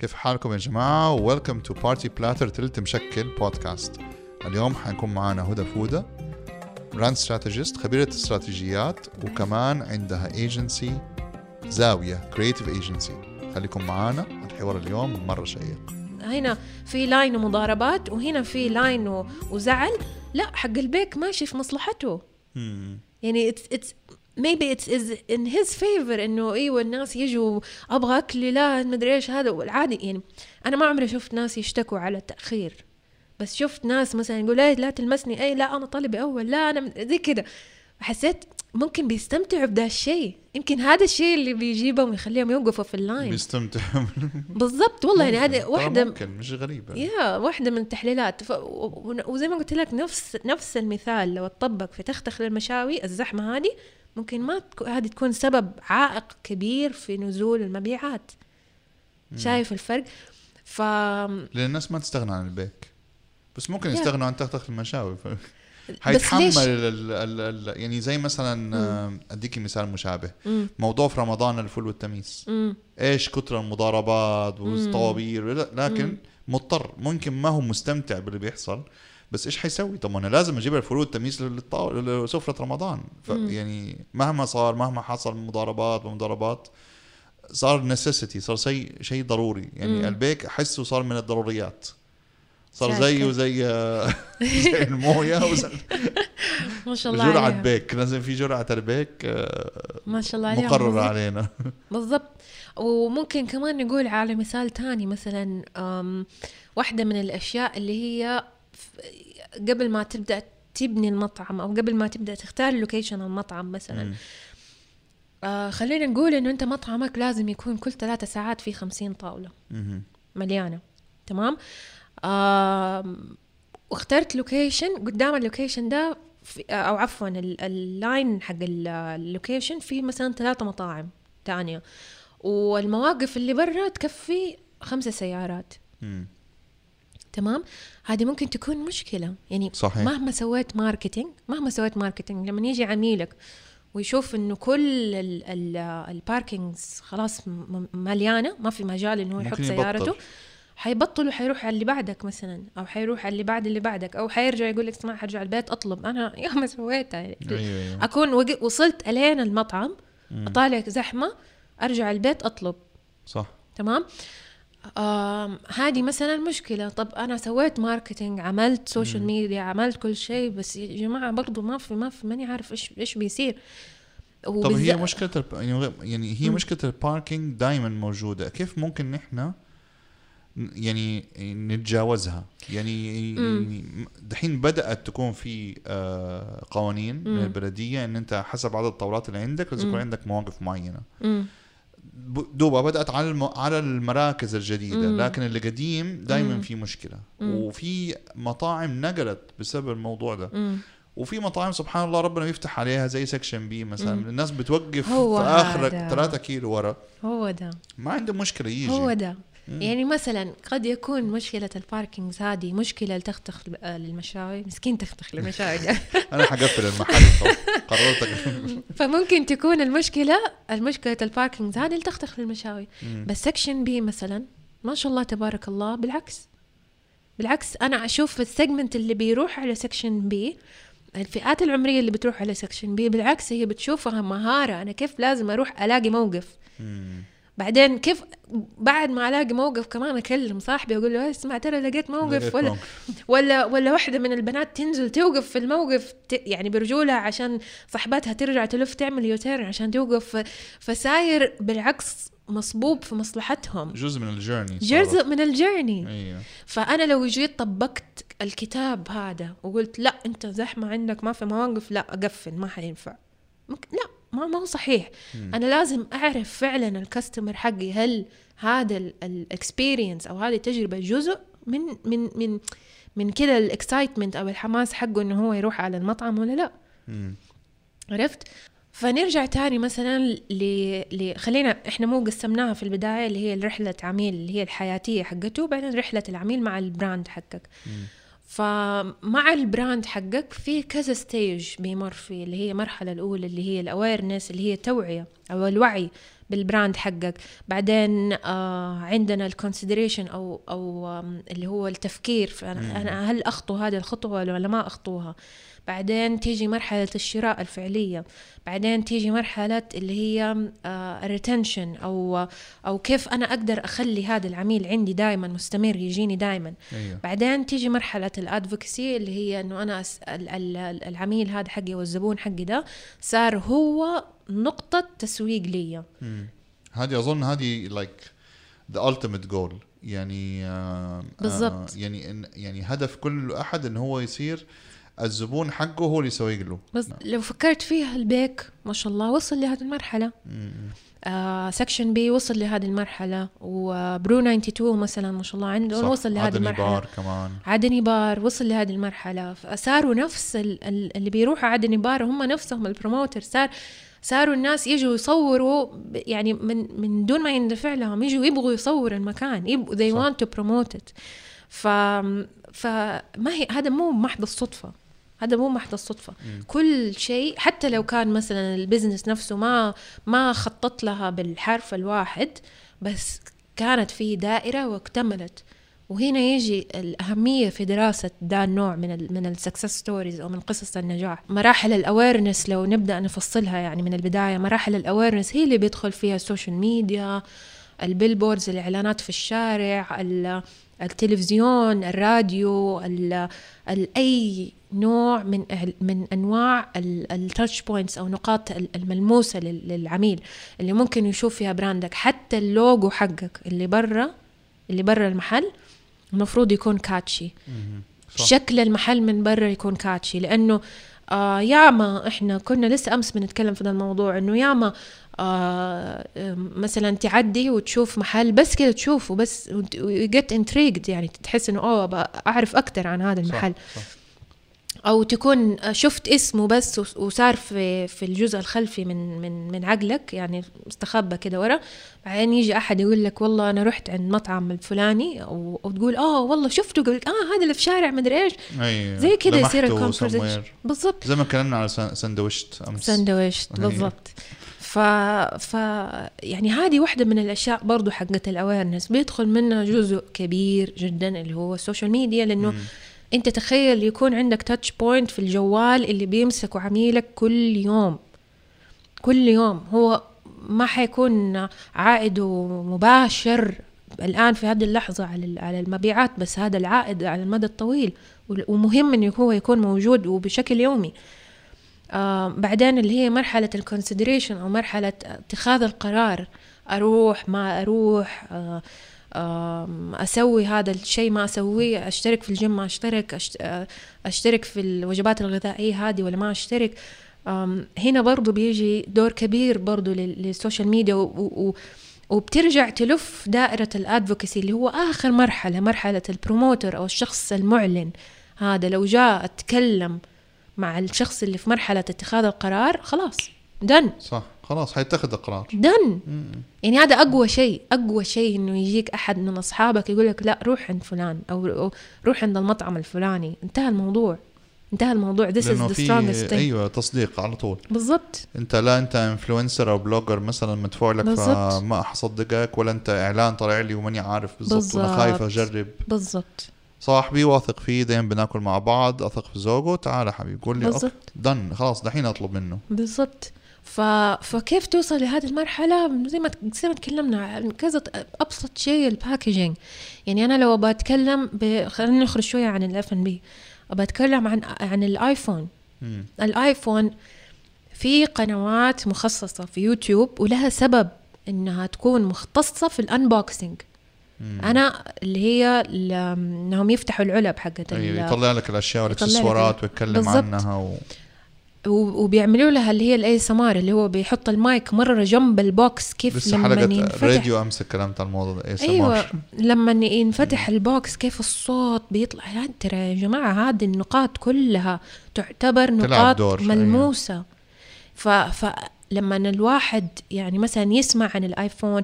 كيف حالكم يا جماعة؟ welcome to party platter تلت مشكل بودكاست اليوم حنكون معانا هدى فودة brand strategist خبيرة استراتيجيات وكمان عندها agency زاوية creative agency خليكم معانا الحوار اليوم مرة شيق. هنا في line ومضاربات وهنا في line وزعل. لا حق البيك ماشي في مصلحته. يعني it's it's maybe it's is in his favor إنه إيوه الناس يجوا أبغى أكلي لا مدري إيش هذا. والعادي يعني أنا ما عمري شفت ناس يشتكوا على التأخير. بس شفت ناس مثلا يقول إيه لا تلمسني؟ أي لا أنا طلبي أول لا أنا زي كده. حسيت ممكن بيستمتعوا بدا الشيء. يمكن هذا الشيء اللي بيجيبهم ويخليهم يوقفوا في اللاين. بيستمتع بالضبط والله يعني هذه واحدة ممكن مش غريبة. يا واحدة من التحليلات. ف... وزي ما قلت لك نفس نفس المثال. لو اتطبق في تختخ للمشاوي الزحمة هذه ممكن ما تكو... هذه تكون سبب عائق كبير في نزول المبيعات. شايف الفرق؟ ف لأن الناس ما تستغنى عن البيك. بس ممكن. يستغنوا عن تختخ المشاوي. ف... حيتحمل ال... ال... ال... يعني زي مثلا أديكي مثال مشابه. مم. موضوع في رمضان الفول والتميس. مم. إيش كتر المضاربات والطوابير؟ لكن مضطر. ممكن ما هو مستمتع باللي بيحصل. بس إيش حيسوي؟ طب أنا لازم أجيب الفول والتميس للطاو- لسفرة رمضان. يعني مهما صار مهما حصل من مضاربات ومضاربات صار نسيسيتي صار شيء شيء ضروري. يعني مم. البيك أحسه صار من الضروريات. صار زيه؟ زي زي الموية. وزي ما شاء الله جرعة. بيك. لازم في جرعة البيك آه، ما شاء الله عليها. مقررة. علينا. بالضبط. وممكن كمان نقول على مثال تاني مثلا أم، واحدة من الأشياء اللي هي قبل ما تبدأ تبني المطعم أو قبل ما تبدأ تختار location المطعم مثلا. آه خلينا نقول إنه أنت مطعمك لازم يكون كل ثلاثة ساعات في خمسين طاولة. مليانة تمام آم، واخترت location قدام ال location ده في أو عفوا ال- ال line حق ال- ال location فيه مثلا ثلاثة مطاعم تانية والمواقف اللي برا تكفي خمسة سيارات. تمام؟ هذه ممكن تكون مشكلة. يعني صحيح. مهما سويت marketing مهما سويت marketing لما يجي عميلك ويشوف إنه كل ال- ال- ال parkings خلاص م- م- مليانة ما في مجال إنه يحط سيارته يبطل. حيبطل وحيروح على اللي بعدك مثلا أو حيروح على اللي بعد اللي بعدك أو حيرجع يقول لك اسمع حرجع البيت أطلب. أنا يا ما سويتها يعني أيوه أيوه. أكون وصلت إلين المطعم أطالع زحمة أرجع البيت أطلب. صح. تمام؟ هذه مثلا مشكلة طب أنا سويت marketing عملت social media عملت كل شيء بس يا جماعة برضو ما في ما في ماني عارف إيش إيش بيصير طب هي مشكلة الب... يعني يعني هي مم. مشكلة ال parking دائما موجودة كيف ممكن نحن يعني نتجاوزها يعني يعني دحين بدأت تكون في آه، قوانين من. البلديه إن أنت حسب عدد الطاولات اللي عندك لازم يكون. عندك مواقف معينة مم. دوبا بدأت على الم... على المراكز الجديدة مم. لكن اللي قديم دائما. في مشكلة مم. وفي مطاعم نقلت بسبب الموضوع ده مم. وفي مطاعم سبحان الله ربنا يفتح عليها زي Section B مثلا مم. الناس بتوقف في آخرك هذا. 3 كيلو ورا هو ده ما عنده مشكلة يجي هو ده مم. يعني مثلا قد يكون مشكلة ال parkings هذه مشكلة لتختخ آه، للمشاوي مسكين تختخ للمشاوي أنا حقفل المحل. قررت أقفل. فممكن تكون المشكلة المشكلة ال parkings هذه لتختخ للمشاوي مم. بس Section B مثلا ما شاء الله تبارك الله بالعكس بالعكس أنا أشوف ال segment اللي بيروح على Section B الفئات العمرية اللي بتروح على Section B بالعكس هي بتشوفها مهارة أنا كيف لازم أروح ألاقي موقف مم. بعدين كيف بعد ما ألاقي موقف كمان أكلم صاحبي أقول له "إيه، اسمع ترى لقيت موقف لقيت ولا موقف. ولا ولا واحدة من البنات تنزل توقف في الموقف يعني برجولها عشان صاحبتها ترجع تلف تعمل U-turn عشان توقف فساير بالعكس مصبوب في مصلحتهم. جزء من الجيرني جزء من الجيرني. أيوه فأنا لو جيت طبقت الكتاب هذا وقلت لا أنت زحمة عندك ما في مواقف لا أقفل ما حينفع. لا. ما ما هو صحيح مم. أنا لازم أعرف فعلا ال customer حقي هل هذا ال experience أو هذه التجربة جزء من من من من كده ال excitement أو الحماس حقه إنه هو يروح على المطعم ولا لا مم. عرفت فنرجع تاني مثلا ل... ل... خلينا إحنا مو قسمناها في البداية اللي هي رحلة عميل اللي هي الحياتية حقته وبعدين رحلة العميل مع ال brand حقك مم. فمع ال brand حقك في كذا stage بيمر فيه اللي هي المرحله الأولى اللي هي ال awareness اللي هي توعية. أو الوعي بال brand حقك. بعدين آه عندنا ال consideration أو أو اللي هو التفكير. أنا هل أخطو هذه الخطوة ولا ما أخطوها؟ بعدين تيجي مرحلة الشراء الفعلية. بعدين تيجي مرحلة اللي هي ال retention أو أو كيف أنا أقدر أخلي هذا العميل عندي دائما مستمر يجيني دائما أيوه. بعدين تيجي مرحلة ال advocacy اللي هي إنه أنا أس- ال- ال- العميل هذا حقي والزبون حقي ده صار هو نقطة تسويق لي مم. هذه أظن هذه like the ultimate goal يعني آه بالضبط. آه يعني إن- يعني هدف كل أحد إن هو يصير الزبون حقه هو اللي يسوق له بس لو فكرت فيها البيك ما شاء الله وصل لهذه المرحلة مم. آه Section B وصل لهذه المرحلة وبرو 92 مثلا ما شاء الله عندهم صح. وصل لهذه عدني المرحلة بار كمان عدني بار وصل لهذه المرحلة فصاروا نفس ال- ال- اللي بيروحوا عدني بار هم نفسهم ال promoter صار صاروا الناس يجوا يصوروا يعني من من دون ما يندفع لهم يجوا يبغوا يصوروا المكان يبغوا they صح. want to promote it ف فما هي هذا مو محض الصدفة هذا مو محض الصدفة مم. كل شيء حتى لو كان مثلا ال business نفسه ما ما خطط لها بالحرف الواحد بس كانت في دائرة واكتملت وهنا يجي الأهمية في دراسة ده النوع من ال من ال success stories أو من قصص النجاح. مراحل ال awareness لو نبدأ نفصلها يعني من البداية مراحل ال awareness هي اللي بيدخل فيها ال social media ال billboards الإعلانات في الشارع ال- التلفزيون الراديو ال- أي نوع من من أنواع ال touch points أو نقاط ال- الملموسة لل- للعميل اللي ممكن يشوف فيها brand ك حتى اللوجو حقك اللي برا اللي برا المحل المفروض يكون catchy. صح. شكل المحل من برا يكون catchy لأنه آه ياما إحنا كنا لسه أمس بنتكلم في ده الموضوع إنه ياما آه آم، مثلا تعدي وتشوف محل بس كده تشوفه بس جيت intrigued يعني تحس إنه أوه أعرف أكثر عن هذا المحل صح. صح. أو تكون شفت اسمه بس وصار في في الجزء الخلفي من من من عقلك يعني استخبى كده ورا بعدين يجي أحد يقول لك والله أنا رحت عند مطعم الفلاني أو, أو تقول آه والله شفته يقول لك آه هذا اللي في شارع مدري إيش أيوة. زي كده يصير ال conversation. بالضبط زي ما اتكلمنا على سندويشت أمس ساندويشت أيوة. بالضبط ف... ف يعني هذه واحدة من الأشياء برضو حقت ال awareness بيدخل منها جزء كبير جدا اللي هو ال social media لأنه مم. انت تخيل يكون عندك touch point في الجوال اللي بيمسكه عميلك كل يوم. كل يوم. هو ما حيكون عائده مباشر الآن في هذه اللحظة على على المبيعات بس هذا العائد على المدى الطويل. ومهم إنه هو يكون موجود وبشكل يومي. آه بعدين اللي هي مرحلة ال consideration أو مرحلة اتخاذ القرار. أروح ما أروح آه أسوي هذا الشيء ما أسويه أشترك في الجيم ما أشترك آه، أشترك في الوجبات الغذائية هذه ولا ما أشترك. هنا برضو بيجي دور كبير برضو لل- لل social media وبترجع تلف دائرة ال advocacy اللي هو آخر مرحلة مرحلة ال promoter أو الشخص المعلن. هذا لو جاء أتكلم مع الشخص اللي في مرحلة اتخاذ القرار خلاص دن صح. خلاص حيتخذ القرار. done. يعني هذا أقوى شيء أقوى شيء إنه يجيك أحد من أصحابك يقول لك لا روح عند فلان أو روح عند المطعم الفلاني. انتهى الموضوع. انتهى الموضوع. This is لأنه the في strongest thing. أيوه تصديق على طول. بالضبط. أنت لا أنت influencer أو blogger مثلا مدفوع لك بالضبط. فما حصدقك ولا أنت إعلان طالع لي وماني عارف بالضبط وأنا. خايف أجرب. بالضبط. صاحبي واثق فيه دايما بناكل مع بعض. أثق في ذوقه تعال حبيبي قول لي بالضبط. done خلاص دحين أطلب منه. بالضبط. ف... فكيف توصل لهذه المرحلة زي ما زي ما تكلمنا عن كذا أبسط شيء ال packaging يعني أنا لو بتكلم ب... خلينا نخرج شوية عن الاف ان بي بتكلم عن عن الايفون مم. الايفون في قنوات مخصصة في يوتيوب ولها سبب إنها تكون مختصة في ال unboxing. أنا اللي هي إنهم يفتحوا العلب حقت أيوه يطلع لك الأشياء والإكسسوارات ويتكلم. عنها و... وبيعملوا لها اللي هي الاي سمار اللي هو بيحط المايك مرة جنب ال box كيف لسه لما حلقة ينفتح راديو أمس تكلمت عن الموضوع ده أيوه. لما ينفتح ال box كيف الصوت بيطلع ترى يا جماعة هذه النقاط كلها تعتبر نقاط أيوة. ملموسة ف فلما الواحد يعني مثلا يسمع عن الآيفون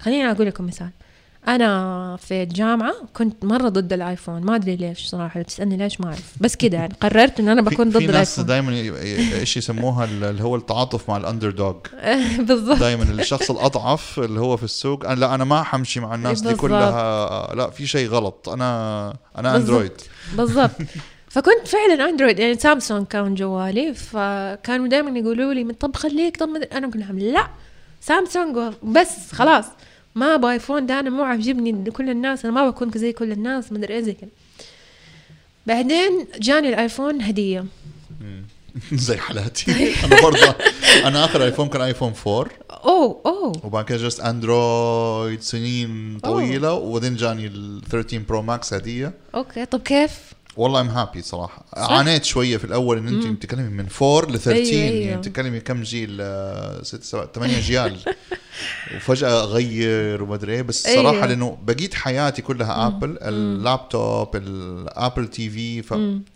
خليني أقول لكم مثال أنا في الجامعة كنت مرة ضد الآيفون. ما أدري ليش صراحة بتسالني ليش ما أعرف. بس كده يعني قررت إن أنا بكون ضد في ناس دائما إيش يسموها اللي هو التعاطف مع ال underdog بالضبط. دائما الشخص الأضعف اللي هو في السوق. أنا لا أنا ما حمشي مع الناس دي. كلها. لا في شيء غلط. أنا أنا. أندرويد. بالضبط. فكنت فعلا أندرويد. يعني سامسونج كان جوالي. فكانوا دائما يقولوا لي طب خليك طب أنا أقول لهم لا سامسونج بس خلاص. ما أبغى ايفون ده أنا مو عاجبني كل الناس أنا ما بكون زي كل الناس مدري إيه زي كذا. بعدين جاني الايفون هدية. زي حالاتي. أنا برضه أنا آخر ايفون كان ايفون 4 أوه أوه. وبعد كده just اندرويد سنين طويلة وبعدين جاني ال 13 برو ماكس هدية. أوكي طب كيف؟ والله I'm happy صراحة. عانيت شوية في الأول إن أنت بتتكلمي من 4 ل 13 أيوة، أيوة. يعني بتتكلمي كم جيل 6 7 8 جيال. وفجأة أغير وما أدري إيه. بس أيوة. صراحة لأنه بقيت حياتي كلها ابل ال laptop ال Apple TV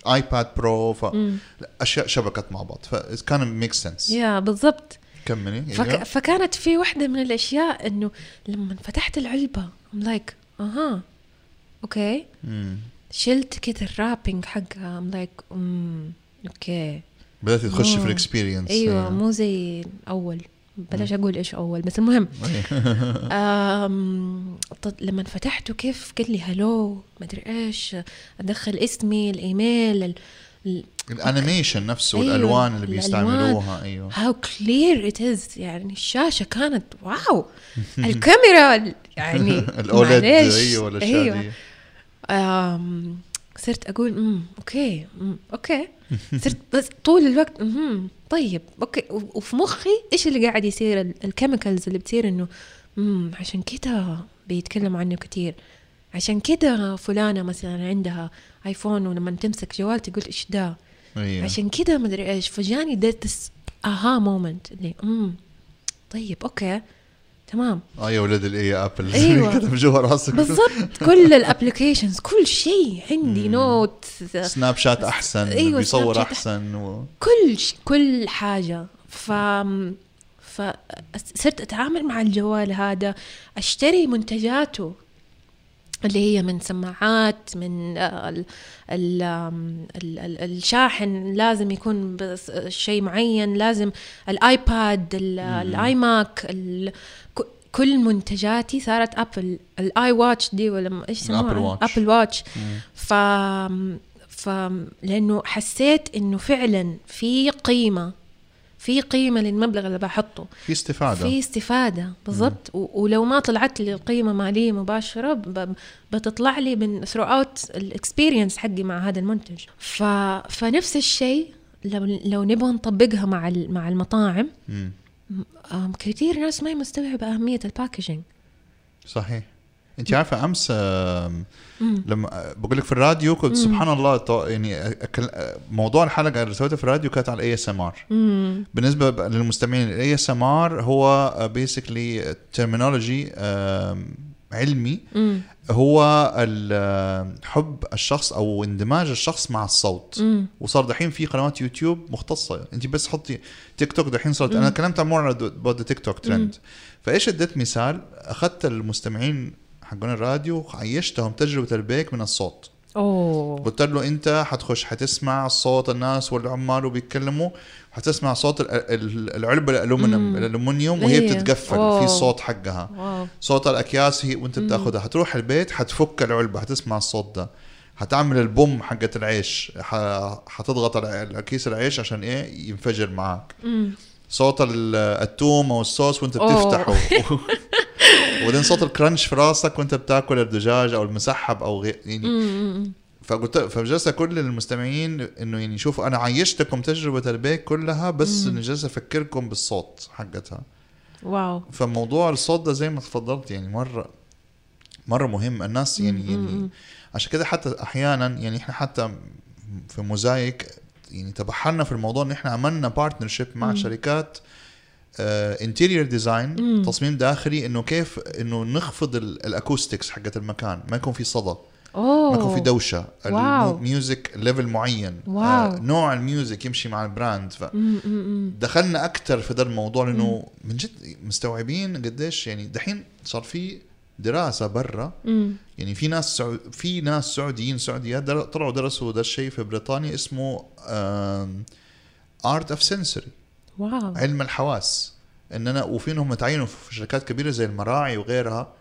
iPad Pro فاشياء شبكت مع بعض. فكان make sense yeah بالضبط. كملي. فك... أيوة. فكانت في واحدة من الأشياء إنه لما فتحت العلبة I'm like أها أوكي. مم. شلت كده ال wrapping حقها. I'm like أمم أوكي. بدأت تخشي في آه. ال experience أيوة مو زي أول بلاش أقول إيش أول بس المهم. طب لما فتحته كيف قال لي hello مدري إيش أدخل اسمي الإيميل ال... ال... ال animation نفسه أيوة، والالوان اللي. بيستعملوها أيوه. how clear it is يعني الشاشة كانت واو الكاميرا يعني الاولد. أيوه والاشياء أيوه. دي. أم صرت أقول امم أوكي أمم okay. صرت بس طول الوقت امم طيب okay. وفي مخي إيش اللي قاعد يصير؟ ال- ال chemicals اللي بتصير إنه امم عشان كده بيتكلم عنه كتير. عشان كده فلانة مثلا عندها ايفون ولما تمسك جوال تقول إيش ده؟ أيوه. عشان كده مدري إيش فجاني that aha moment اللي امم طيب okay. تمام. آه يا ولد الاي آبل. كده في جوا راسك. بالضبط. كل ال applications كل شيء. عندي note سناب شات أحسن أيوة، بيصور أحسن و... كل ش... كل حاجة. ف فصرت أتعامل مع الجوال هذا أشتري منتجاته. اللي هي من سماعات من آه، ال ال آم، ال ال الشاحن لازم يكون بس- شيء معين. لازم الآيباد ال- الاي ماك كل منتجاتي صارت آبل. ال iWatch دي ولا إيش يسموها؟ Watch. Apple Watch. ف ف لأنه حسيت إنه فعلا في قيمة. في قيمة للمبلغ اللي بحطه. في استفادة. في استفادة بالضبط. ولو ما طلعت لي القيمة مالية مباشرة بتطلع لي من throughout ال experience حقي مع هذا المنتج. ف... فنفس الشيء لو لو نبغى نطبقها مع ال- مع المطاعم كثير ناس ما هي مستوعبة أهمية ال packaging صحيح. انت عارفة أمس لما بقول لك في الراديو كنت سبحان الله يعني أكل- موضوع الحلقة اللي سويتها في الراديو كانت على ال ASMR بالنسبة للمستمعين ال ASMR هو basically terminology علمي. هو حب الشخص أو اندماج الشخص مع الصوت. وصار دحين في قنوات يوتيوب مختصة. انت بس حطي تيك توك دحين صارت أنا كلمت about the TikTok trend فإيش اديت مثال؟ أخذت المستمعين حقون الراديو عيشتهم تجربة البيك من الصوت. أوه. قلت له أنت حتخش حتسمع صوت الناس والعمال وبيتكلموا حتسمع صوت ال- ال- العلبه الألومنيوم الألومنيوم وهي. بتتقفل أوه. في صوت حقها. واو. صوت الأكياس هي وأنت بتاخذها حتروح البيت حتفك العلبة حتسمع الصوت ده. حتعمل البوم حقت العيش. حتضغط على كيس العيش عشان إيه؟ ينفجر معك صوت ال- التوم أو الصوص وأنت أوه. بتفتحه. وبعدين صوت ال crunch في راسك وانت بتاكل الدجاج أو المسحب أو غير يعني فقلت فجلست أقول للمستمعين إنه يعني شوفوا أنا عيشتكم تجربة البيك كلها بس إني جالس أفكركم بالصوت حقتها. wow. فموضوع الصوت ده زي ما تفضلت يعني مره مرة مهم. الناس يعني يعني عشان كده حتى أحيانا يعني إحنا حتى في موزايك يعني تبحرنا في الموضوع إن إحنا عملنا partnership مع شركات interior design تصميم داخلي إنه كيف إنه نخفض ال- ال acoustics حقت المكان. ما يكون في صدى. اوه ما يكون في دوشة. ال music level معين. wow. آه، نوع ال music يمشي مع ال brand. فدخلنا أكثر في ده الموضوع لأنه من جد مستوعبين قديش يعني دحين صار في دراسة برا. يعني في ناس سعو... في ناس سعوديين سعوديات در... طلعوا درسوا ده الشيء في بريطانيا اسمه art of sensory واو علم الحواس. إن أنا وفي انهم تعينوا في شركات كبيرة زي المراعي وغيرها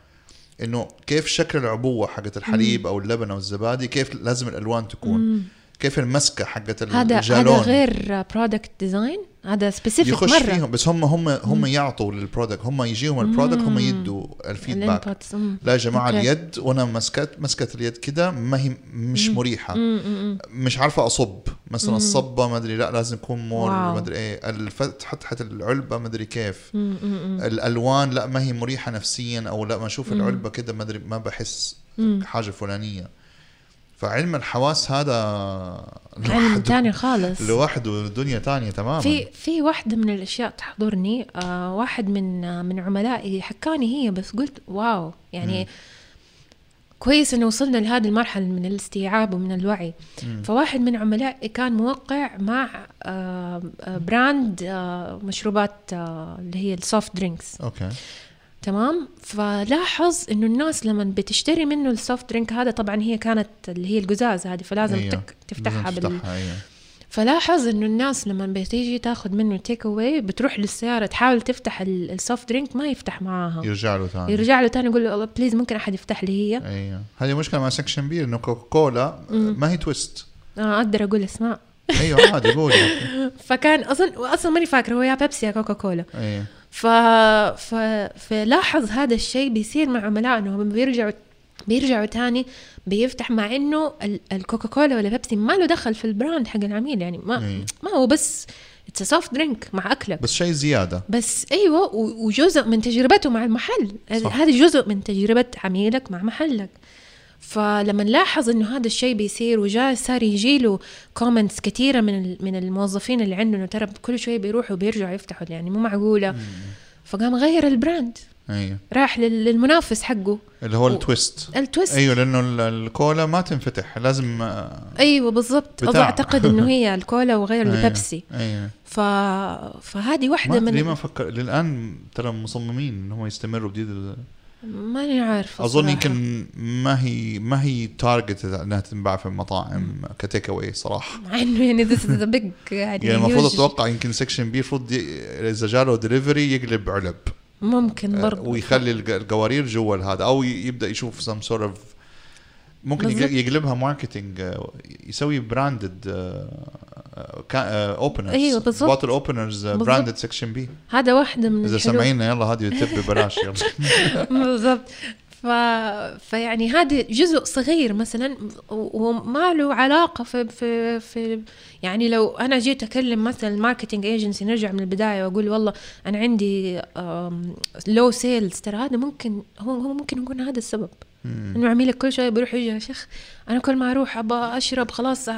إنه كيف شكل العبوة حقت الحليب أو اللبن أو الزبادي كيف لازم الألوان تكون. مم. كيف المسكة حقت هذا هذا الجالون؟ غير product design هذا specific يخش مرة. فيهم بس هم هم هم يعطوا لل product هم يجيهم ال product هم يدوا ال feedback. لا يا جماعة okay. اليد وأنا مسكت مسكت اليد كده ما هي مش مريحة. مم، مم، مم. مش عارفة أصب. مثلا الصبة ما أدري لا لازم يكون more. ما أدري إيه. الفتحه تحت العلبة ما أدري كيف. الألوان لا ما هي مريحة نفسيا أو لا ما أشوف العلبة كده ما أدري ما بحس مم. حاجة فلانية. فعلم الحواس هذا علم تاني خالص. لوحده دنيا تانية تماما. في في واحدة من الأشياء تحضرني آه واحد من آه من عملائي حكاني هي بس قلت wow يعني كويس إنه وصلنا لهذه المرحلة من الاستيعاب ومن الوعي. فواحد من عملائي كان موقع مع آه آه brand آه مشروبات آه اللي هي ال soft drinks okay. تمام؟ فلاحظ إنه الناس لما بتشتري منه ال soft drink هذا طبعا هي كانت اللي هي القزاز هذه فلازم أيوة. تك تفتحها بال... أيوه فلاحظ إنه الناس لما بتيجي تاخذ منه take away بتروح للسيارة تحاول تفتح ال- ال soft drink ما يفتح معاها. يرجع له ثاني يرجع له تاني يقول له please ممكن أحد يفتح لي هي؟ أيوه هذه مشكلة مع Section B إنه كوكا ما هي twist آه أقدر أقول أسماء. أيوه عادي قولي فكان أصلا أصلا ماني فاكرة هو يا بيبسي يا كوكا كولا أيوه ف... ف... فلاحظ هذا الشيء بيصير مع عملاء انهم بيرجعوا بيرجعوا تاني بيفتح مع إنه ال- الكوكاكولا ولا بيبسي ما له دخل في ال brand حق العميل يعني ما إيه. ما هو بس it's soft drink مع أكلك بس شيء زيادة بس أيوه وجزء من تجربته مع المحل صح. هذه جزء من تجربة عميلك مع محلك فلما نلاحظ إنه هذا الشيء بيصير وجاء صار يجي له comments كثيرة من من الموظفين اللي عنده إنه ترى كل شوية بيروحوا وبيرجعوا يفتحوا يعني مو معقولة. فقام غير ال brand أيوه. راح لل- للمنافس حقه. اللي هو ال twist. ال twist. أيوه لأنه ال- الكولا ما تنفتح لازم آه، أيوه بالضبط. أعتقد إنه هي الكولا وغير أيوة. البيبسي. أيوه. ف... فهذه واحدة ما ليه من ما فكر للآن ترى مصممين ان هم يستمروا بجديد ماني عارفة أظن. يمكن ما هي ما هي target إنها تنباع في المطاعم ك take away صراحة. مع إنه يعني is a big يعني, يعني المفروض أتوقع يمكن Section B المفروض إذا جاله دليفري يقلب علب. ممكن برضه ويخلي الق- القوارير جوا هذا أو يبدأ يشوف some sort of ممكن بالضبط. يقلبها marketing يسوي branded openers أيوة، بالضبط. bottle openers. branded Section B هذا واحدة من إذا. سامعينا يلا هذه tip ببلاش يلا بالضبط ف... فيعني هذا جزء صغير مثلا وما له علاقة في في في يعني لو أنا جيت أكلم مثلا ال marketing agency نرجع من البداية وأقول والله أنا عندي low sales ترى هذا ممكن هو هو ممكن يكون هذا السبب إنه عميلك كل شوية بيروح يجي يا شيخ أنا كل ما أروح أبغى أشرب خلاص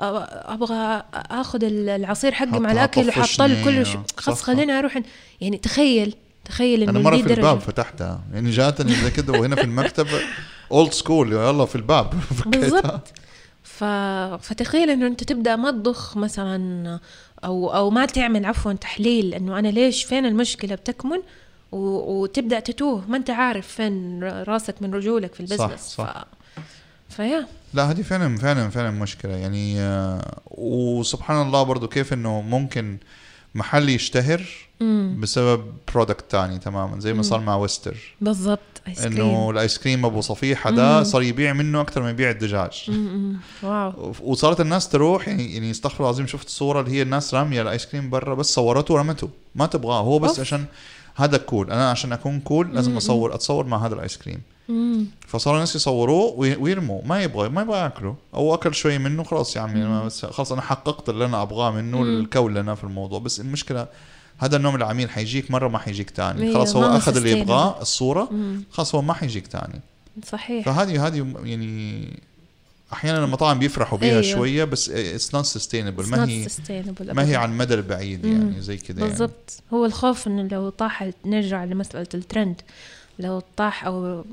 أبغى أخذ العصير حقي مع الأكل وحط هذا طفشني، كله آه، خلاص خليني أروح يعني تخيل تخيل إنه أنا مرة في الباب درجة. فتحتها يعني جاتني زي كده وهنا في المكتب old school يلا في الباب. بالضبط ف... فتخيل إنه أنت تبدأ ما تضخ مثلا أو أو ما تعمل عفوا تحليل إنه أنا ليش فين المشكلة بتكمن. وتبدأ تتوه. ما أنت عارف فين راسك من رجولك في صح، البزنس. صح. ف... فيا. لا هذه فعلا فعلا فعلا مشكلة. يعني آه، وسبحان الله برضو كيف إنه ممكن محل يشتهر امم بسبب product تاني تماما زي ما صار مع ويستر. بالضبط آيس كريم. الآيس كريم أبو صفيحه ده مم. صار يبيع منه أكثر ما يبيع الدجاج. wow. وصارت الناس تروح يعني يعني استغفر الله العظيم شفت الصورة اللي هي الناس راميه الآيس كريم برا بس صورته ورمته ما تبغاه هو بس أوف. عشان هذا cool. أنا عشان أكون cool لازم اصور أتصور مع هذا الآيس كريم. أمم، فصار الناس يصوروه وي- ويرموا ما يبغى ما يبغى ياكله. أو أكل شوي منه خلاص يا عمي خلاص أنا حققت اللي أنا أبغاه منه. ال coolness في الموضوع. بس المشكلة هذا النوع من العميل حيجيك مرة ما حيجيك تاني. أيوة، خلاص هو أخذ اللي. يبغاه الصورة خلاص هو ما حيجيك تاني. صحيح. فهذه هذه يعني أحيانا المطاعم بيفرحوا بيها أيوة. شوية بس it's not sustainable ما هي sustainable ما هي. على المدى البعيد مم. يعني زي كذا يعني. بالضبط هو الخوف إنه لو طاح نرجع لمسألة الترند لو طاح أو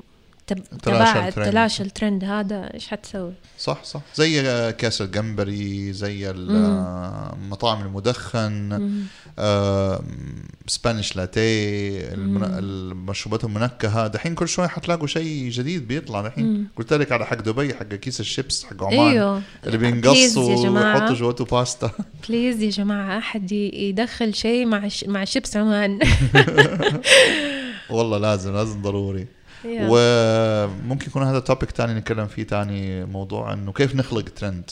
تباعد الترند. تلاشى الترند هذا إيش حتسوي؟ صح صح. زي كاس الجمبري زي المطاعم المدخن آه، Spanish latte المن- المشروبات المنكهة. دحين كل شوي حتلاقوا شيء جديد بيطلع دحين. قلت لك على حق دبي حق كيس الشيبس حق عمان. إيوه. اللي بال Lay's بينقص يا جماعة. ويحطوا جواته باستا. please يا جماعة أحد يدخل شيء مع ش... مع شيبس عمان. والله لازم لازم ضروري. وممكن يكون هذا topic تاني نتكلم فيه تاني موضوع إنه كيف نخلق ترند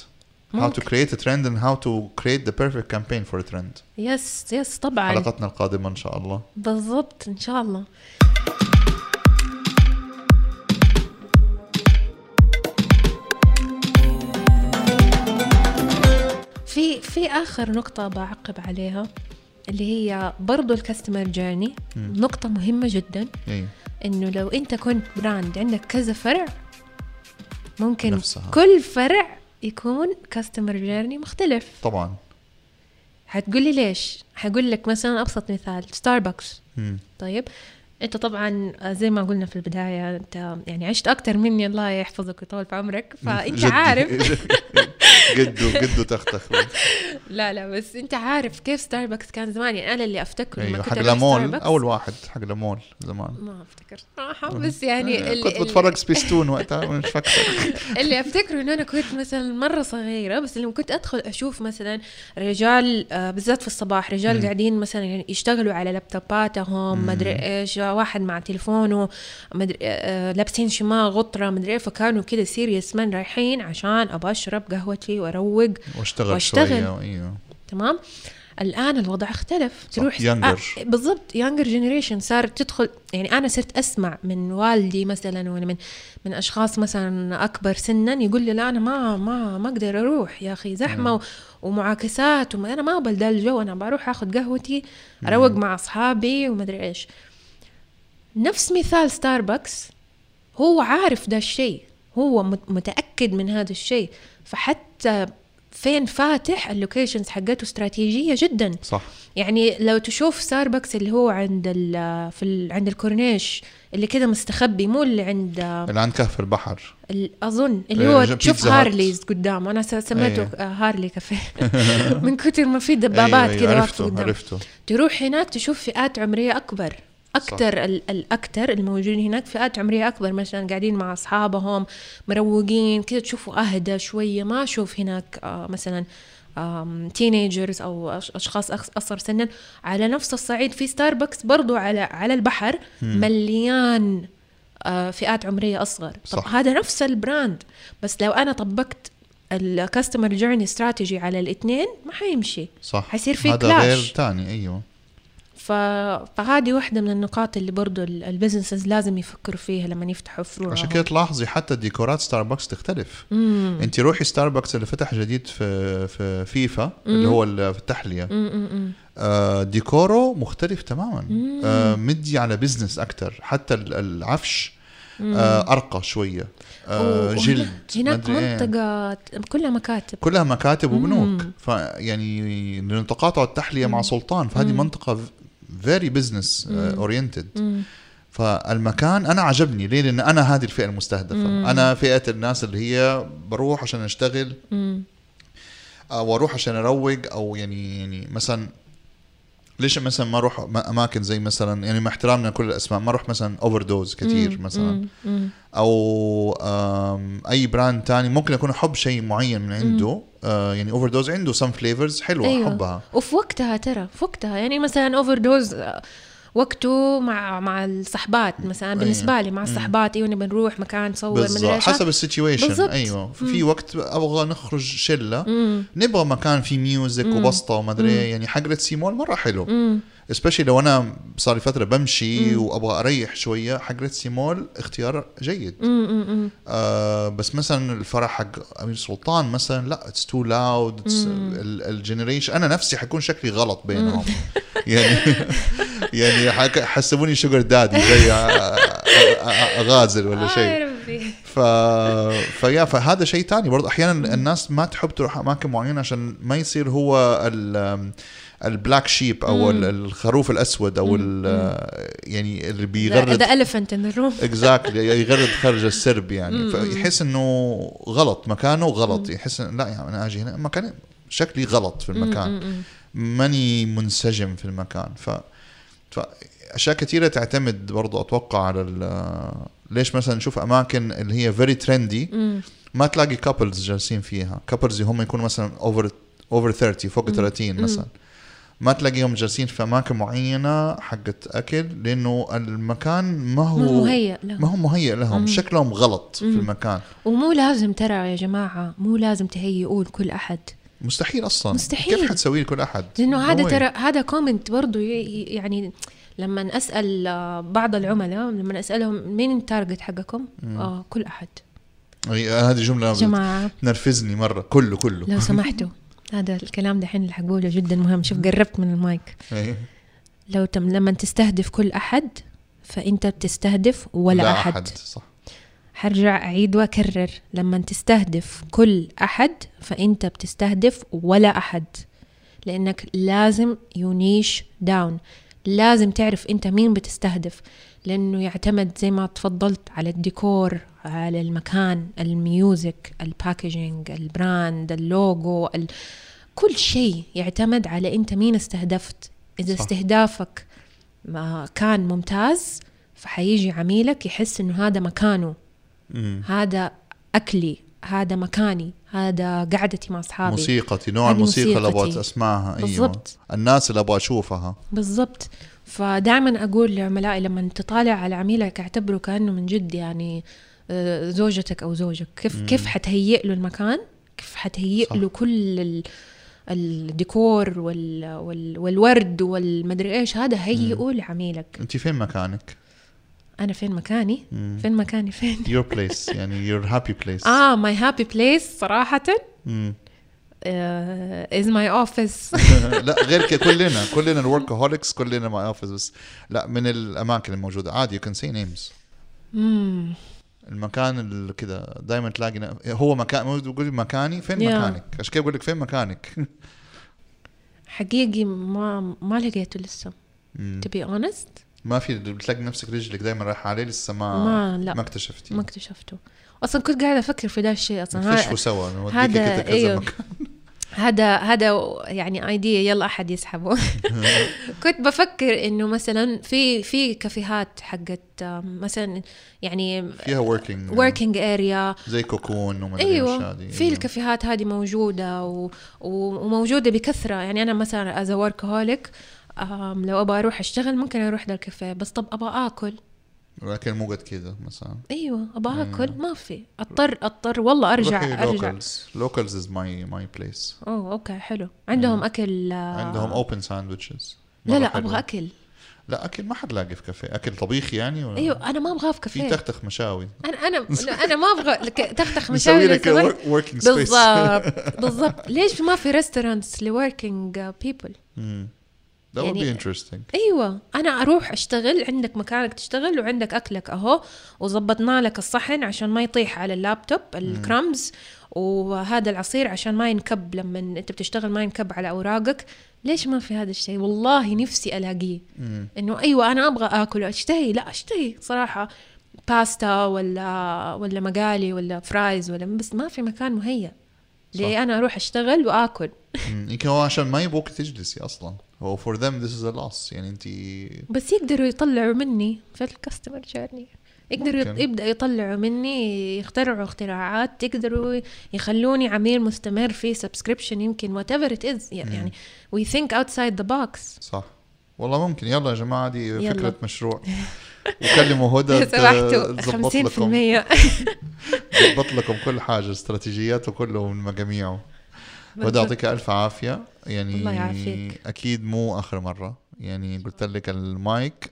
how to create a trend and how to create the perfect campaign for a trend. yes yes طبعا. حلقتنا القادمة إن شاء الله. بالضبط إن شاء الله. في في آخر نقطة بعقب عليها اللي هي برضو ال customer journey نقطة مهمة جدا. إيه. إنه لو أنت كنت brand عندك كذا فرع ممكن نفسها. كل فرع يكون كاستمر جيرني مختلف طبعا حتقولي ليش حقول لك مثلا أبسط مثال ستاربكس مم. طيب أنت طبعا زي ما قلنا في البداية أنت يعني عشت أكثر مني الله يحفظك ويطول في عمرك فأنت. عارف جدو جدو تختخ. لا لا بس انت عارف كيف ستاربكس كان زمان. يعني أنا اللي أفتكره كنت حق لامول أول واحد حق لامول زمان. ما أفتكر. صراحة بس يعني إيه، اللي, كنت بتفرج سبيستون وقتها مش فاكر اللي أفتكره إن أنا كنت مثلا مرة صغيرة بس لما كنت أدخل أشوف مثلا رجال آه، بالذات في الصباح رجال قاعدين مثلا يعني يشتغلوا على لابتوباتهم مدري إيش واحد مع تليفونه مدري آه، لابسين شماغ غطرة مدري إيه فكانوا كده serious من رايحين عشان ابى اشرب قهوتي واروق وأشتغل وأشتغل. شوية أيوه. تمام؟ الآن الوضع اختلف. تروح. آه بالضبط younger generation صار تدخل يعني أنا صرت أسمع من والدي مثلا ولا من من أشخاص مثلا أكبر سنا يقول لي لا أنا ما ما ما أقدر أروح يا أخي زحمة و- ومعاكسات وما أنا ما اقبل ده الجو أنا بروح آخذ قهوتي اروق مع أصحابي وما أدري إيش. نفس مثال ستاربكس هو عارف ده الشيء. هو مت- متأكد من هذا الشيء. فحتى فين فاتح ال locations حقته استراتيجية جدا. صح. يعني لو تشوف ستاربكس اللي هو عند ال في ال عند الكورنيش اللي كده مستخبي مو اللي عند اللي عند كهف البحر. ال- أظن اللي آه، هو تشوف. هارليز قدام. أنا سميته أيه. هارلي كافيه من كثر ما في دبابات أيوة، كده واقفة قدام. عرفته. تروح هناك تشوف فئات عمرية أكبر. أكثر ال- الأكثر الموجودين هناك فئات عمرية أكبر مثلا قاعدين مع أصحابهم مروقين كذا تشوفوا أهدى شوية ما أشوف هناك آه مثلا teenagers أو أشخاص أصغر سنا على نفس الصعيد في ستاربكس برضو على على البحر مليان آه، فئات عمرية أصغر طب صح. هذا نفس ال brand بس لو أنا طبقت ال customer journey strategy على الاثنين ما حيمشي صح حيصير في هذا clash. غير تاني أيوه. فهذه واحدة من النقاط اللي برضو ال- ال businesses لازم يفكروا فيها لما يفتحوا فروع. عشان كده تلاحظي حتى ديكورات ستاربكس تختلف. مم. انت روحي ستاربكس اللي فتح جديد في في فيفا اللي هو ال- في التحليه آه ديكوره مختلف تماما. آه مدي على business أكتر. حتى ال- العفش آه أرقى شوية. آه جلد هناك إيه. منطقة كلها مكاتب. كلها مكاتب وبنوك. مم. فيعني تقاطع التحلية مع سلطان فهذه منطقة very business oriented مم. فالمكان أنا عجبني. ليه؟ لأن أنا هذه الفئة المستهدفة. أنا فئة الناس اللي هي بروح عشان أشتغل مم. أو أروح عشان أروق أو يعني يعني مثلا ليش مثلا ما أروح أماكن زي مثلا يعني مع احترامنا لكل الأسماء ما أروح مثلا اوفر دوز كثير مثلا. مم. مم. أو أي brand تاني. ممكن اكون احب شيء معين من عنده. آه يعني اوفر دوز عنده some flavors حلوة أيوة. احبها وفي وقتها ترى في وقتها. يعني مثلا اوفر دوز وقته مع مع الصحبات. مثلا بالنسبة لي مع الصحبات إيوه نبي نروح مكان نصور إيش حسب ال situation. أيوه. في وقت أبغى نخرج شلة مم. نبغى مكان فيه music وبسطة وما أدري إيه. يعني حقرة سيمول مرة حلو. مم. specially لو أنا صار لي فترة بمشي وأبغى أريح شوية حقرة سيمول اختيار جيد. مم. مم. آه بس مثلا الفرح حق أمير سلطان مثلا لا it's too loud ال generation أنا نفسي حكون شكلي غلط بينهم. يعني يعني حسبوني sugar daddy زي غازل ولا شيء. ف... فيا فهذا شيء تاني. برضه أحيانا الناس ما تحب تروح أماكن معينة عشان ما يصير هو ال ال black sheep أو ال- الخروف الأسود أو يعني اللي بيغرد ذا elephant in the room. exactly يغرد خارج السرب يعني. فيحس إنه غلط مكانه غلط. يحس لا يعني أنا أجي هنا مكاني شكلي غلط في المكان. ماني منسجم في المكان. ف فاشياء كثيرة تعتمد برضو أتوقع على ليش مثلا نشوف أماكن اللي هي very trendy ما تلاقي couples جالسين فيها. couples هم يكونوا مثلا over over 30 فوق 30 مثلا. ما تلاقيهم جالسين في أماكن معينة حقت أكل لأنه المكان ما هو مو مهيأ له ما هو مهيئ لهم. شكلهم غلط في المكان. ومو لازم ترى يا جماعة مو لازم تهيئوا لكل أحد. مستحيل أصلا. مستحيل. كيف حتسوي لكل أحد؟ لأنه No هذا. ترى هذا comment ي- يعني لما أسأل آه، بعض العملاء لما أسألهم مين ال target حقكم؟ آه كل هي- هذه جملة جماعة. تنرفزني مرة. كله كله. لو سمحتوا. هذا الكلام دحين اللي حقوله جدا مهم. شوف قربت من المايك. إيه. لو تم لما تستهدف كل أحد فأنت بتستهدف ولا لا أحد, أحد صح. حرجع أعيد وأكرر. لما تستهدف كل أحد فأنت بتستهدف ولا أحد. لأنك لازم you niche down لازم تعرف أنت مين بتستهدف. لأنه يعتمد زي ما تفضلت على الديكور على المكان الميوزك الباكجينج البراند اللوجو ال... كل شيء يعتمد على أنت مين استهدفت إذا صح. استهدافك ما كان ممتاز فحيجي عميلك يحس إنه هذا مكانه مم. هذا أكلي هذا مكاني هذا قعدتي مع أصحابي موسيقتي نوع الموسيقى اللي أبغى. أسمعها أيوه. الناس اللي أبغى أشوفها بالضبط فدائما أقول لعملائي لما تطالع على عميلك اعتبره كأنه من جد يعني آه، زوجتك أو زوجك. كيف كيف حتهيئ له المكان؟ كيف حتهيئ. له كل ال الديكور وال وال والورد والمدري إيش؟ هذا هيئه لعميلك. أنت فين مكانك؟ أنا فين مكاني؟ فين مكاني؟ فين؟ Your place يعني your happy place. آه my happy place صراحة. مم. is my office لا غير كلنا كلنا ال workaholics كلنا my office بس لا من الأماكن الموجودة. عادي you can say names. المكان اللي كده دائما تلاقي هو مكان مو تقولي مكاني؟ فين Yeah. مكانك؟ عشان كده بقول لك فين مكانك؟ حقيقي ما ما لقيته لسه. to be honest. ما في بتلاقي نفسك رجلك دائما رايحة عليه لسه ما ما- لا. ما اكتشفتي ما اكتشفته. أصلا كنت قاعدة أفكر في ده الشيء أصلا. ها- سوا هذا كذا إيوه. هذا هذا يعني ايديا يلا أحد يسحبه. كنت بفكر إنه مثلا في في كافيهات حقت مثلا يعني فيها working working area. زي كوكون وما أدري أيوه. في الكافيهات هذه موجودة. و... وموجودة بكثرة. يعني أنا مثلا as workaholic لو أبغى أروح أشتغل ممكن أروح ذا الكافيه بس طب أبغى آكل. لكن مو قد كذا مثلا. أيوه أبغى اكل ما في. أضطر أضطر والله أرجع أرجع. لوكالز لوكالز از ماي ماي بليس أوه okay حلو. عندهم أكل آه، عندهم open sandwiches لا لا أبغى أكل. لا أكل ما حتلاقي في كافيه. أكل طبيخي يعني ولا؟ أيوه أنا ما ابغاه في في كافيه. تختخ مشاوي. أنا أنا أنا ما أبغى تختخ مشاوي لك لو سمحت. working space بالضبط بالضبط. ليش ما في restaurants ل working people That would be يعني- interesting. أيوه. أنا أروح أشتغل عندك مكانك تشتغل وعندك أكلك أهو وظبطنا لك الصحن عشان ما يطيح على اللابتوب ال crumbs وهذا العصير عشان ما ينكب لما أنت بتشتغل ما ينكب على أوراقك. ليش ما في هذا الشيء؟ والله نفسي ألاقيه. إنه أيوه أنا أبغى آكل اشتهي لا أشتهي صراحة. باستا ولا ولا مقالي ولا fries ولا بس ما في مكان مهيأ. ليه أنا أروح أشتغل وآكل. يمكن هو عشان ما يبغوك تجلسي أصلا. هو for them this is a loss. يعني انت بس يقدروا يطلعوا مني. في ال customer journey يقدروا. يبدا يطلعوا مني يخترعوا اختراعات يقدروا يخلوني عميل مستمر في subscription يمكن whatever it is يعني we think outside the box صح. والله ممكن. يلا يا جماعة دي يلا. فكرة مشروع. وكلموا هدى تظبط 50% لكم. تظبط لكم كل حاجة استراتيجياته كله من مجاميعه. هدى يعطيك ألف عافية. يعني الله يعافيك. أكيد مو آخر مرة. يعني قلت لك المايك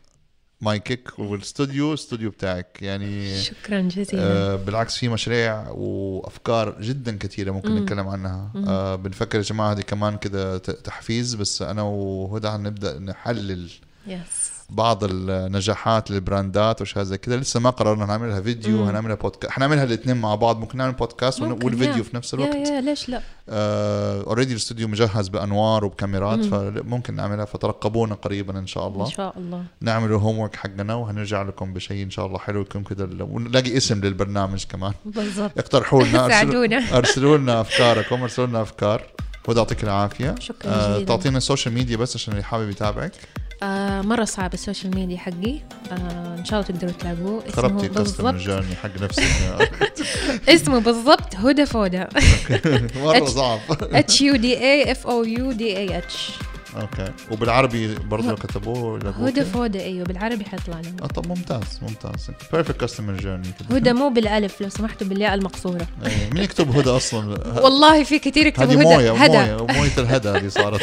مايكك والاستوديو استوديو بتاعك. يعني شكرا جزيلا. آه بالعكس في مشاريع وأفكار جدا كثيره ممكن مم. نتكلم عنها. آه بنفكر يا جماعة هذه كمان كده تحفيز بس أنا وهدى هنبدأ نحلل yes بعض النجاحات للبراندات وشيء زي كذا. لسه ما قررنا نعملها فيديو. هنعملها بودكاست حنعملها الاثنين مع بعض. ممكن نعمل بودكاست ممكن، والفيديو يا. في نفس يا الوقت. يا ليش لا؟ already الاستوديو مجهز بأنوار وبكاميرات مم. فممكن نعملها. فترقبونا قريبا إن شاء الله. إن شاء الله. نعمل ال homework حقنا وهنرجع لكم بشيء إن شاء الله حلو يكون كذا ونلاقي اسم للبرنامج كمان. بالضبط. اقترحوا لنا أرسلوا- أرسلوا لنا أفكاركم أرسلوا لنا أفكار. هدى يعطيك العافية. شكرا آه جزيلا. تعطينا ال social media بس عشان اللي حابب يتابعك. آه مرة صعب ال social media حقي. آه إن شاء الله تقدروا تلاقوه. اسمه خربتي بالضبط. journey حق نفسك اسمه بالضبط هدى فودا مرة صعب. H U D A F O U D A H okay. وبالعربي برضه كتبوه هدى؟ فودا أيوه بالعربي حيطلع لنا. آه طب ممتاز ممتاز. perfect customer journey هدى مو بالألف لو سمحتوا بالياء المقصورة. إيه، مين يكتب هدى أصلا؟ والله في كثير يكتبوا هدى. هدى. موية موية الهدى اللي صارت.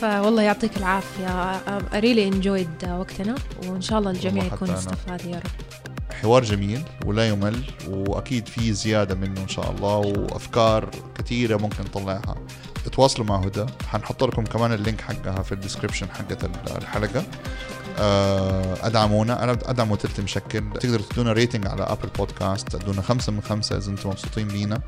فوالله يعطيك العافية. I really enjoyed وقتنا وإن شاء الله الجميع يكون. استفاد يا رب. حوار جميل ولا يمل وأكيد في زيادة منه إن شاء الله وأفكار كثيرة ممكن نطلعها. تواصلوا مع هدى. حنحط لكم كمان ال link حقها في ال description حقت الحلقة. آه، أدعمونا. أنا أدعموا تلت مشكل. تقدروا تدونا rating على أبل بودكاست. تدونا خمسة من خمسة إذا أنتم مبسوطين بينا.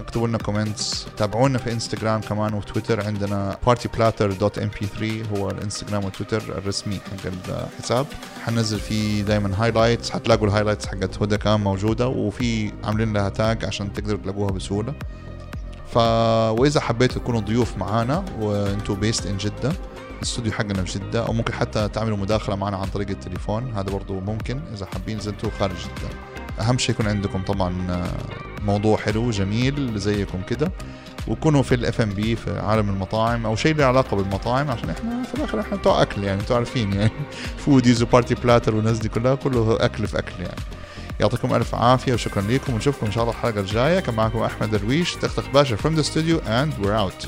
اكتبوا لنا comments تابعونا في انستغرام كمان وتويتر. عندنا partyplatter.mp3 هو الإنستغرام وتويتر الرسمي حق الحساب. حننزل فيه دائما highlights حتلاقوا ال highlights حقت هدى كمان موجودة وفي عاملين لها tag عشان تقدروا تلاقوها بسهولة. ف وإذا حبيتوا تكونوا ضيوف معانا وأنتم based in جدة الاستوديو حقنا في جدة أو ممكن حتى تعملوا مداخلة معنا عن طريق التليفون هذا برضو ممكن. إذا حابين إذا أنتوا خارج جدة. أهم شيء يكون عندكم طبعا آه، موضوع حلو جميل زيكم كده. وكونوا في الاف ام بي في عالم المطاعم أو شيء له علاقة بالمطاعم عشان إحنا في الآخر إحنا بتوع أكل يعني أنتوا عارفين يعني. foodies وبارتي بلاتر والناس دي كلها كله أكل في أكل يعني. يعطيكم ألف عافية وشكرا لكم ونشوفكم إن شاء الله الحلقة الجاية. كان معكم أحمد درويش تختخ باشا from the studio and we're out.